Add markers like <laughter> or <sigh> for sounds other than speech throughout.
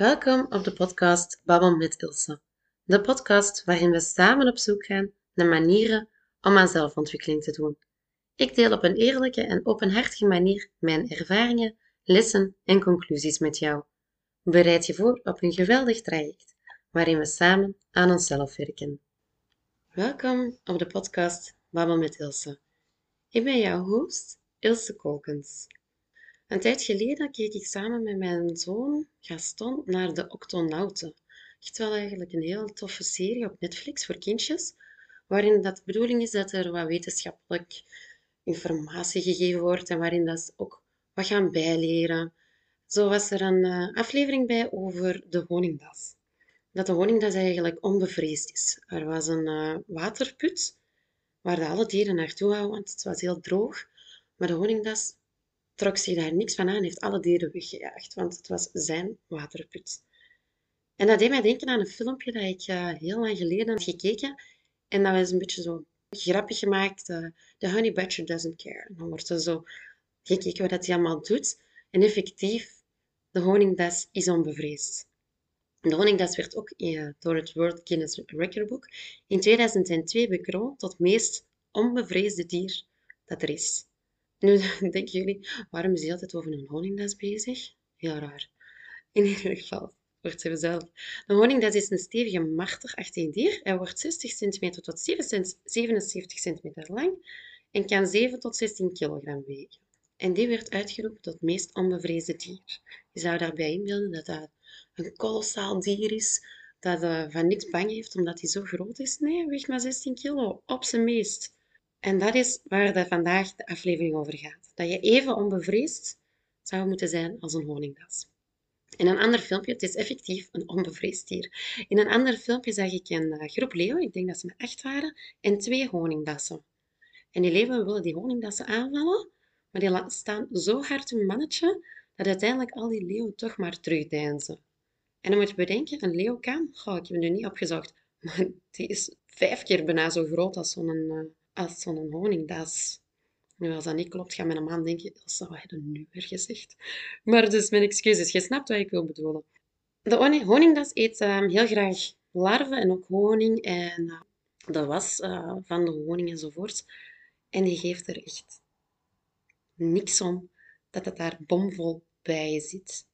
Welkom op de podcast Babbel met Ilse. De podcast waarin we samen op zoek gaan naar manieren om aan zelfontwikkeling te doen. Ik deel op een eerlijke en openhartige manier mijn ervaringen, lessen en conclusies met jou. Bereid je voor op een geweldig traject waarin we samen aan onszelf werken. Welkom op de podcast Babbel met Ilse. Ik ben jouw host, Ilse Kolkens. Een tijd geleden keek ik samen met mijn zoon Gaston naar de Octonauten. Echt wel eigenlijk een heel toffe serie op Netflix voor kindjes, waarin dat de bedoeling is dat er wat wetenschappelijk informatie gegeven wordt en waarin dat ze ook wat gaan bijleren. Zo was er een uh, aflevering bij over de honingdas. Dat de honingdas eigenlijk onbevreesd is. Er was een uh, waterput waar alle dieren naartoe gaan, want het was heel droog. Maar de honingdas trok zich daar niks van aan, heeft alle dieren weggejaagd, want het was zijn waterput. En dat deed mij denken aan een filmpje dat ik uh, heel lang geleden had gekeken. En dat was een beetje zo grappig gemaakt. Uh, The Honey Badger Doesn't Care. En dan wordt er zo gekeken wat hij allemaal doet. En effectief, de honingdas is onbevreesd. De honingdas werd ook uh, door het World Guinness Record Book in 2002 bekroond tot meest onbevreesde dier dat er is. <laughs> Nu denken jullie, waarom is hij altijd over een honingdas bezig? Heel raar. In ieder geval, wordt ze zelf. De honingdas is een stevige marterachtig dier. Hij wordt 60 cm tot 77 cm lang en kan 7 tot 16 kg wegen. En die werd uitgeroepen tot het meest onbevreesde dier. Je zou daarbij inbeelden dat dat een kolossaal dier is, dat uh, van niks bang heeft omdat hij zo groot is. Nee, hij weegt maar 16 kilo, op zijn meest. En dat is waar de vandaag de aflevering over gaat. Dat je even onbevreesd zou moeten zijn als een honingdas. In een ander filmpje, het is effectief een onbevreesd dier. In een ander filmpje zag ik een eh, groep leeuwen, ik denk dat ze maar echt waren, en twee honingdassen. En die leeuwen willen die honingdassen aanvallen, maar die staan zo hard hun mannetje, dat uiteindelijk al die leeuwen toch maar terugdeinzen. En dan moet je bedenken, een leeuw kan, ik heb het nu niet opgezocht, <laughs> maar die is vijf keer bijna zo groot als zo'n uh, als zo'n honingdas. Nu, als dat niet klopt, gaat mijn man denken, Elsa, wat heb nu weer gezegd? Maar dus mijn excuses, je snapt wat ik wil bedoelen. De honingdas eet um, heel graag larven en ook honing en uh, de was uh, van de honing enzovoort. En die geeft er echt niks om dat het daar bomvol bij zit.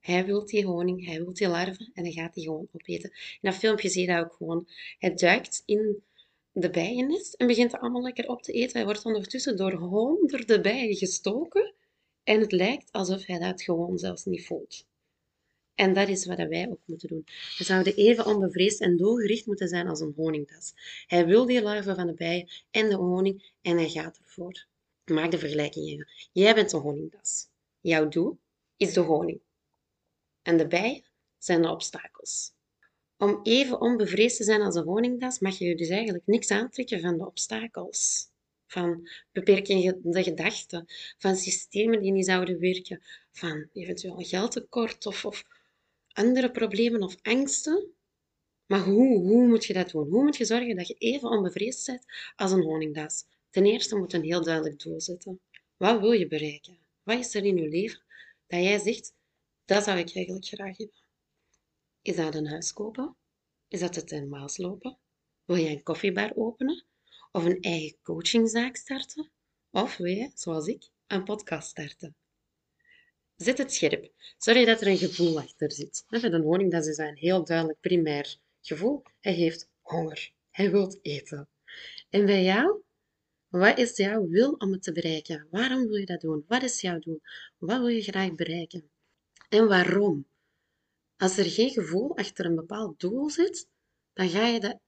Hij wil die honing, hij wil die larven en hij gaat die gewoon opeten. In dat filmpje zie je dat ook gewoon. Hij duikt in de bijennest en begint het allemaal lekker op te eten. Hij wordt ondertussen door honderden bijen gestoken en het lijkt alsof hij dat gewoon zelfs niet voelt. En dat is wat wij ook moeten doen. We zouden even onbevreesd en doelgericht moeten zijn als een honingdas. Hij wil die larven van de bijen en de honing en hij gaat ervoor. Maak de vergelijking even. Jij bent een honingdas. Jouw doel is de honing. En de bijen zijn de obstakels. Om even onbevreesd te zijn als een honingdas, mag je je dus eigenlijk niks aantrekken van de obstakels. Van beperkende gedachten, van systemen die niet zouden werken, van eventueel geldtekort of, of andere problemen of angsten. Maar hoe, hoe moet je dat doen? Hoe moet je zorgen dat je even onbevreesd bent als een honingdas? Ten eerste moet je een heel duidelijk doel zetten. Wat wil je bereiken? Wat is er in je leven dat jij zegt, dat zou ik eigenlijk graag hebben? Is dat een huis kopen? Is dat het in Maas lopen? Wil je een koffiebar openen? Of een eigen coachingzaak starten? Of wil je, zoals ik, een podcast starten? Zet het scherp. Zorg dat er een gevoel achter zit. Met een honing dat is een heel duidelijk primair gevoel. Hij heeft honger. Hij wil eten. En bij jou? Wat is jouw wil om het te bereiken? Waarom wil je dat doen? Wat is jouw doel? Wat wil je graag bereiken? En waarom? Als er geen gevoel achter een bepaald doel zit, dan ga je dat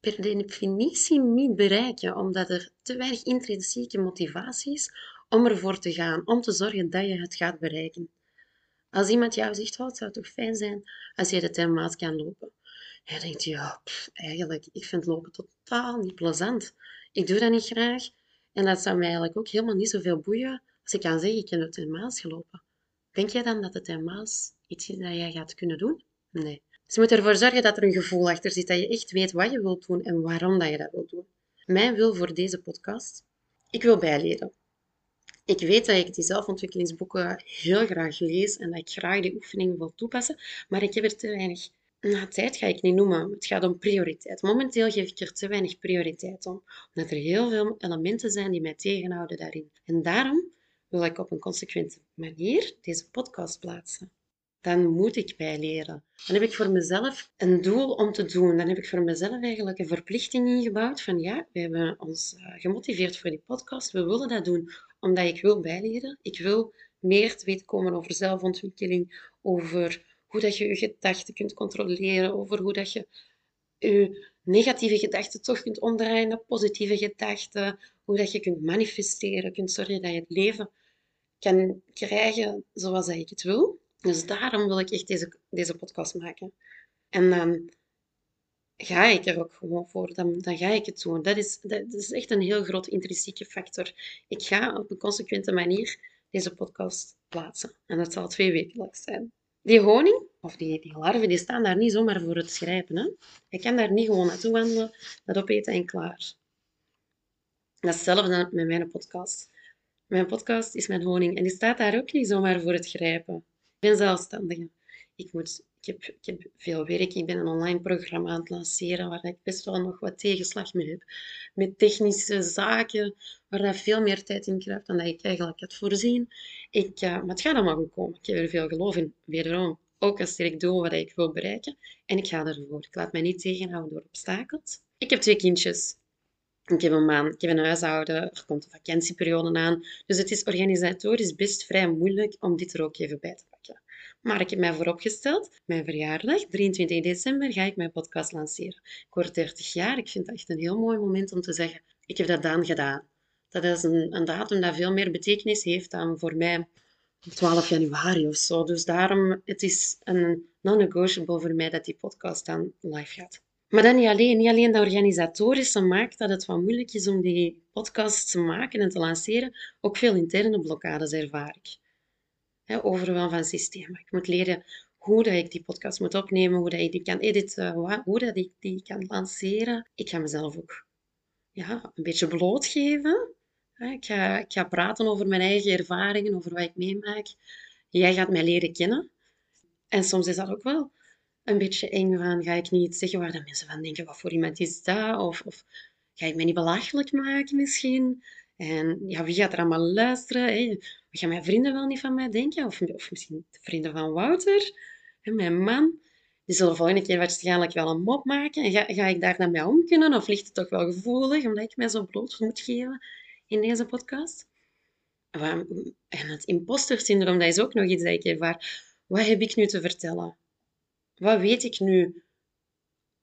per definitie niet bereiken, omdat er te weinig intrinsieke motivatie is om ervoor te gaan, om te zorgen dat je het gaat bereiken. Als iemand jou zegt, oh, het zou toch fijn zijn als je de tijdmaat kan lopen. En je denkt, ja, eigenlijk, ik vind lopen totaal niet plezant. Ik doe dat niet graag. En dat zou mij eigenlijk ook helemaal niet zoveel boeien als ik kan zeggen, ik heb het in Maas gelopen. Denk jij dan dat het in Maas iets dat jij gaat kunnen doen? Nee. Dus je moet ervoor zorgen dat er een gevoel achter zit, dat je echt weet wat je wilt doen en waarom dat je dat wilt doen. Mijn wil voor deze podcast? Ik wil bijleren. Ik weet dat ik die zelfontwikkelingsboeken heel graag lees en dat ik graag die oefeningen wil toepassen, maar ik heb er te weinig nou, tijd ga ik niet noemen. Het gaat om prioriteit. Momenteel geef ik er te weinig prioriteit om, omdat er heel veel elementen zijn die mij tegenhouden daarin. En daarom wil ik op een consequente manier deze podcast plaatsen. Dan moet ik bijleren. Dan heb ik voor mezelf een doel om te doen. Dan heb ik voor mezelf eigenlijk een verplichting ingebouwd van ja, we hebben ons eh, gemotiveerd voor die podcast. We willen dat doen omdat ik wil bijleren. Ik wil meer te weten komen over zelfontwikkeling, over hoe dat je je gedachten kunt controleren, over hoe dat je je negatieve gedachten toch kunt omdraaien naar positieve gedachten, hoe dat je kunt manifesteren, kunt zorgen dat je het leven kan krijgen zoals ik het wil. Dus daarom wil ik echt deze, deze podcast maken. En dan ga ik er ook gewoon voor. Dan, dan ga ik het doen. Dat is, dat is echt een heel groot intrinsieke factor. Ik ga op een consequente manier deze podcast plaatsen. En dat zal twee lang zijn. Die honing, of die, die larven, die staan daar niet zomaar voor het schrijven. Hè? Je kan daar niet gewoon naartoe wandelen, dat opeten en klaar. Dat is hetzelfde met mijn podcast. Mijn podcast is mijn honing en die staat daar ook niet zomaar voor het grijpen. Ik ben zelfstandige. Ik, moet, ik, heb, ik heb veel werk. Ik ben een online programma aan het lanceren waar ik best wel nog wat tegenslag mee heb. Met technische zaken waar dat veel meer tijd in kruipt dan dat ik eigenlijk had voorzien. Ik, uh, maar het gaat allemaal goed komen. Ik heb er veel geloof in. Wederom, ook een sterk doel wat ik wil bereiken. En ik ga ervoor. Ik laat mij niet tegenhouden door obstakels. Ik heb twee kindjes. Ik heb een man, ik heb een huishouden, er komt een vakantieperiode aan. Dus het is organisatorisch best vrij moeilijk om dit er ook even bij te pakken. Maar ik heb mij vooropgesteld, mijn verjaardag, 23 december, ga ik mijn podcast lanceren. Ik word 30 jaar, ik vind dat echt een heel mooi moment om te zeggen, ik heb dat dan gedaan. Dat is een, een datum dat veel meer betekenis heeft dan voor mij 12 januari of zo. Dus daarom, het is een non-negotiable voor mij dat die podcast dan live gaat. Maar dan niet alleen. Niet alleen de organisatorische maakt dat het wat moeilijk is om die podcast te maken en te lanceren. Ook veel interne blokkades ervaar ik. He, overwel van systemen. Ik moet leren hoe dat ik die podcast moet opnemen, hoe dat ik die kan editen, hoe dat ik die kan lanceren. Ik ga mezelf ook ja, een beetje blootgeven. Ik ga, ik ga praten over mijn eigen ervaringen, over wat ik meemaak. Jij gaat mij leren kennen. En soms is dat ook wel een beetje eng van, ga ik niet zeggen waar de mensen van denken, wat voor iemand is dat? Of, of ga ik mij niet belachelijk maken misschien? En ja, wie gaat er allemaal luisteren? Hè? Gaan mijn vrienden wel niet van mij denken? Of, of misschien de vrienden van Wouter, hè, mijn man. Die zullen volgende keer waarschijnlijk wel een mop maken. En ga, ga ik daar dan mee om kunnen? Of ligt het toch wel gevoelig, omdat ik mij zo bloot moet geven in deze podcast? En het imposter syndroom, dat is ook nog iets dat ik ervaar. Wat heb ik nu te vertellen? Wat weet ik nu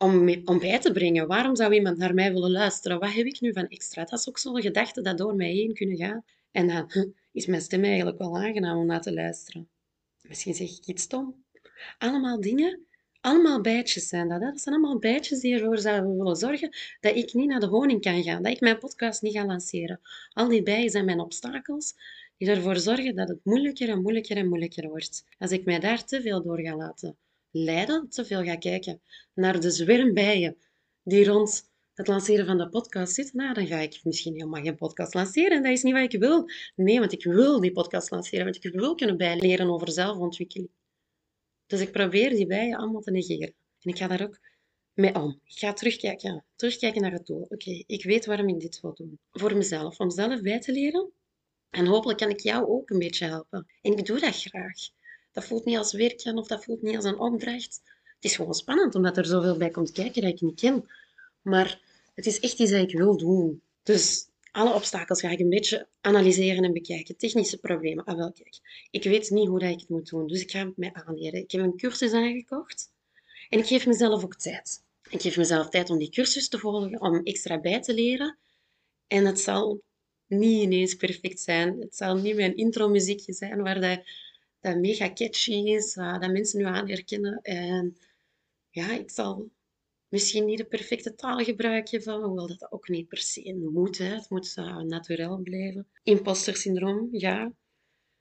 om, om bij te brengen? Waarom zou iemand naar mij willen luisteren? Wat heb ik nu van extra? Dat is ook zo'n gedachte dat door mij heen kunnen gaan. En dan <laughs> is mijn stem eigenlijk wel aangenaam om naar te luisteren. Misschien zeg ik iets stom. Allemaal dingen, allemaal bijtjes zijn dat. Hè? Dat zijn allemaal bijtjes die ervoor zouden willen zorgen dat ik niet naar de honing kan gaan, dat ik mijn podcast niet ga lanceren. Al die bijen zijn mijn obstakels die ervoor zorgen dat het moeilijker en moeilijker en moeilijker wordt. Als ik mij daar te veel door ga laten leiden, te veel ga kijken naar de zwermbijen die rond het lanceren van de podcast zitten, nou, dan ga ik misschien helemaal geen podcast lanceren. En dat is niet wat ik wil. Nee, want ik wil die podcast lanceren, want ik wil kunnen bijleren over zelfontwikkeling. Dus ik probeer die bijen allemaal te negeren. En ik ga daar ook mee om. Ik ga terugkijken, terugkijken naar het doel. Oké, ik weet waarom ik dit wil doen. Voor mezelf, om zelf bij te leren. En hopelijk kan ik jou ook een beetje helpen. En ik doe dat graag. Dat voelt niet als werken of dat voelt niet als een opdracht. Het is gewoon spannend, omdat er zoveel bij komt kijken dat ik niet ken. Maar het is echt iets dat ik wil doen. Dus alle obstakels ga ik een beetje analyseren en bekijken. Technische problemen. Ah, wel, kijk. Ik weet niet hoe dat ik het moet doen, dus ik ga het mij aanleren. Ik heb een cursus aangekocht en ik geef mezelf ook tijd. Ik geef mezelf tijd om die cursus te volgen, om extra bij te leren. En het zal niet ineens perfect zijn. Het zal niet mijn intro-muziekje zijn waar dat dat mega catchy is, dat mensen nu aan herkennen. En ja, ik zal misschien niet de perfecte taal gebruiken, van, hoewel dat ook niet per se moet. Hè. Het moet uh, blijven. Imposter syndroom, ja.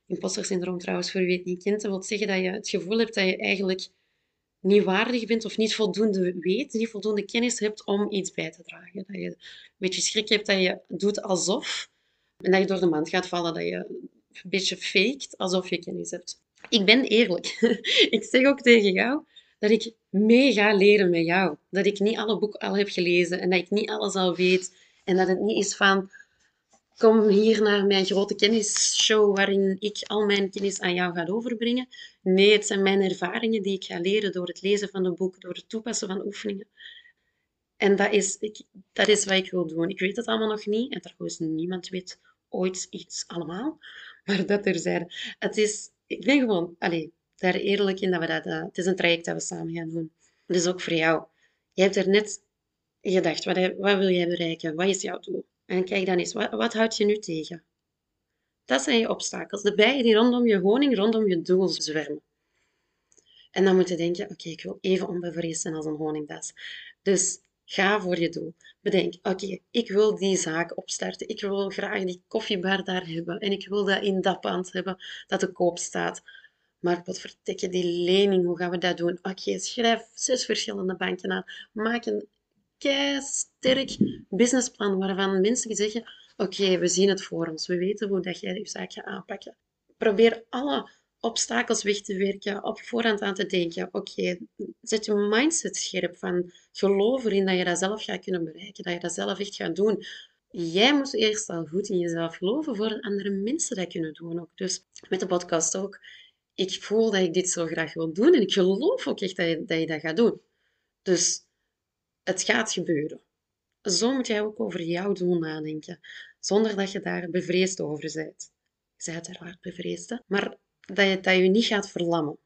Imposter syndroom trouwens, voor wie het niet kent, dat wil zeggen dat je het gevoel hebt dat je eigenlijk niet waardig bent of niet voldoende weet, niet voldoende kennis hebt om iets bij te dragen. Dat je een beetje schrik hebt dat je doet alsof, En dat je door de mand gaat vallen, dat je een beetje faked alsof je kennis hebt. Ik ben eerlijk. <laughs> ik zeg ook tegen jou dat ik mee ga leren met jou. Dat ik niet alle boeken al heb gelezen en dat ik niet alles al weet. En dat het niet is van, kom hier naar mijn grote kennisshow waarin ik al mijn kennis aan jou ga overbrengen. Nee, het zijn mijn ervaringen die ik ga leren door het lezen van een boek, door het toepassen van oefeningen. En dat is, ik, dat is wat ik wil doen. Ik weet het allemaal nog niet. En trouwens, niemand weet ooit iets allemaal. <laughs> Maar dat er zijn. Het is, ik ben gewoon allez, daar eerlijk in dat we dat... Uh, het is een traject dat we samen gaan doen. Dus ook voor jou. Je hebt er net gedacht, wat, wat wil jij bereiken? Wat is jouw doel? En kijk dan eens, wat, wat houdt je nu tegen? Dat zijn je obstakels. De bijen die rondom je honing, rondom je doel zwermen. En dan moet je denken, oké, ik wil even onbevreesd zijn als een honingdas. Dus ga voor je doel. Bedenk, oké, ik wil die zaak opstarten. Ik wil graag die koffiebar daar hebben. En ik wil dat in dat pand hebben dat te koop staat. Maar wat vertekken die lening, hoe gaan we dat doen? Oké, schrijf zes verschillende banken aan. Maak een sterk businessplan waarvan mensen zeggen: Oké, we zien het voor ons, we weten hoe dat jij je zaak gaat aanpakken. Probeer alle obstakels weg te werken, op voorhand aan te denken. Oké, zet je mindset scherp van geloof erin dat je dat zelf gaat kunnen bereiken, dat je dat zelf echt gaat doen. Jij moet eerst al goed in jezelf geloven voor andere mensen dat kunnen doen ook. Dus met de podcast ook. Ik voel dat ik dit zo graag wil doen en ik geloof ook echt dat je dat, dat gaat doen. Dus het gaat gebeuren. Zo moet jij ook over jouw doel nadenken, zonder dat je daar bevreesd over bent. Je bent uiteraard bevreesd, maar dat je, dat je niet gaat verlammen.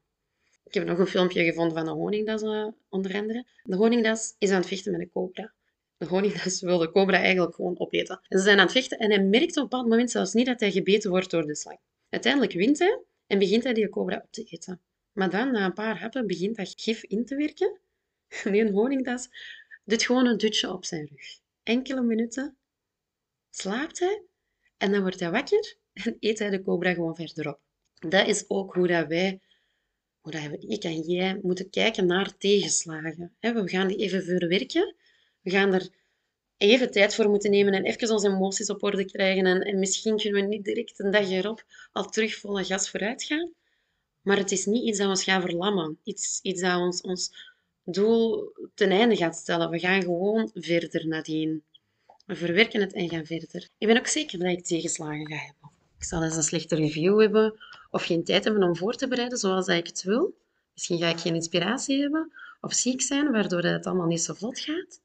Ik heb nog een filmpje gevonden van een honingdas, uh, onder andere. De honingdas is aan het vechten met een cobra. De honingdas <laughs> wil de cobra eigenlijk gewoon opeten. En ze zijn aan het vechten en hij merkt op een bepaald moment zelfs niet dat hij gebeten wordt door de slang. Uiteindelijk wint hij en begint hij die cobra op te eten. Maar dan, na een paar happen, begint dat gif in te werken. <laughs> Die honingdas doet gewoon een dutje op zijn rug. Enkele minuten slaapt hij en dan wordt hij wakker en eet hij de cobra gewoon verderop. Dat is ook hoe dat wij, ik en jij, moeten kijken naar tegenslagen. We gaan die even verwerken. We gaan er even tijd voor moeten nemen en even onze emoties op orde krijgen. En, en misschien kunnen we niet direct een dag erop al terug volle gas vooruit gaan. Maar het is niet iets dat ons gaat verlammen. Iets, iets dat ons, ons doel ten einde gaat stellen. We gaan gewoon verder nadien. We verwerken het en gaan verder. Ik ben ook zeker dat ik tegenslagen ga hebben. Ik zal eens een slechte review hebben of geen tijd hebben om voor te bereiden zoals ik het wil. Misschien ga ik geen inspiratie hebben of ziek zijn, waardoor het allemaal niet zo vlot gaat.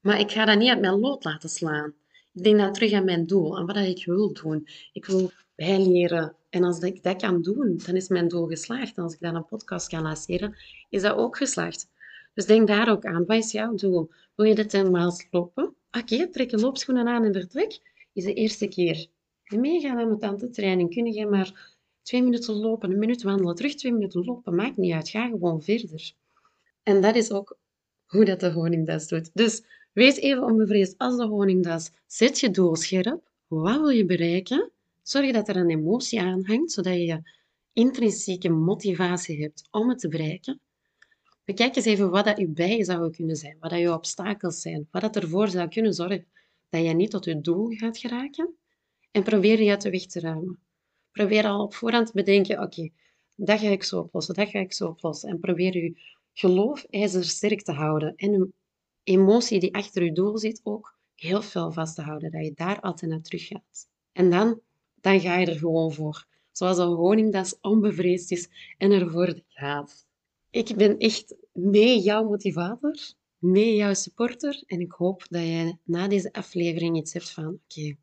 Maar ik ga dat niet uit mijn lood laten slaan. Ik denk dan terug aan mijn doel, aan wat ik wil doen. Ik wil bijleren. En als ik dat kan doen, dan is mijn doel geslaagd. En als ik dan een podcast kan lanceren, is dat ook geslaagd. Dus denk daar ook aan. Wat is jouw doel? Wil je dit helemaal lopen? Oké, trek je loopschoenen aan en vertrek. Is de eerste keer. Mega aan training kun je maar twee minuten lopen, een minuut wandelen, terug twee minuten lopen. Maakt niet uit. Ga gewoon verder. En dat is ook hoe dat de honingdas doet. Dus wees even onbevreesd als de honingdas. Zet je doel scherp. Wat wil je bereiken? Zorg dat er een emotie aan hangt, zodat je intrinsieke motivatie hebt om het te bereiken. Bekijk eens even wat dat je bijen zou kunnen zijn, wat dat je obstakels zijn, wat dat ervoor zou kunnen zorgen dat je niet tot je doel gaat geraken. En probeer je uit de weg te ruimen. Probeer al op voorhand te bedenken, oké, dat ga ik zo oplossen, dat ga ik zo oplossen. En probeer je geloof ijzersterk te houden en je emotie die achter je doel zit ook heel veel vast te houden, dat je daar altijd naar terug gaat. En dan, dan ga je er gewoon voor. Zoals een honingdas onbevreesd is en ervoor gaat. Ik ben echt mee jouw motivator, mee jouw supporter. En ik hoop dat jij na deze aflevering iets hebt van, oké,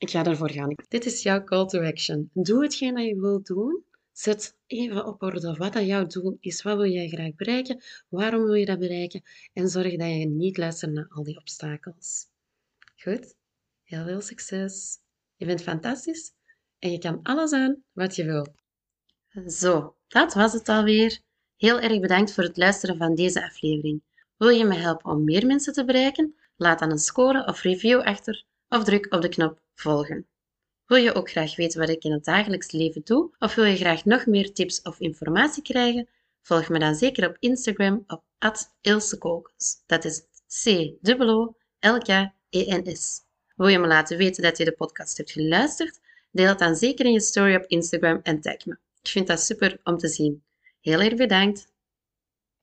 ik ga ervoor gaan. Dit is jouw call to action. Doe hetgeen dat je wilt doen. Zet even op orde wat dat jouw doel is. Wat wil jij graag bereiken? Waarom wil je dat bereiken? En zorg dat je niet luistert naar al die obstakels. Goed? Heel veel succes. Je bent fantastisch en je kan alles aan wat je wilt. Zo, dat was het alweer. Heel erg bedankt voor het luisteren van deze aflevering. Wil je me helpen om meer mensen te bereiken? Laat dan een score of review achter of druk op de knop volgen. Wil je ook graag weten wat ik in het dagelijks leven doe? Of wil je graag nog meer tips of informatie krijgen? Volg me dan zeker op Instagram op ilsekokens. Dat is C-O-L-K-E-N-S. Wil je me laten weten dat je de podcast hebt geluisterd? Deel het dan zeker in je story op Instagram en tag me. Ik vind dat super om te zien. Heel erg bedankt.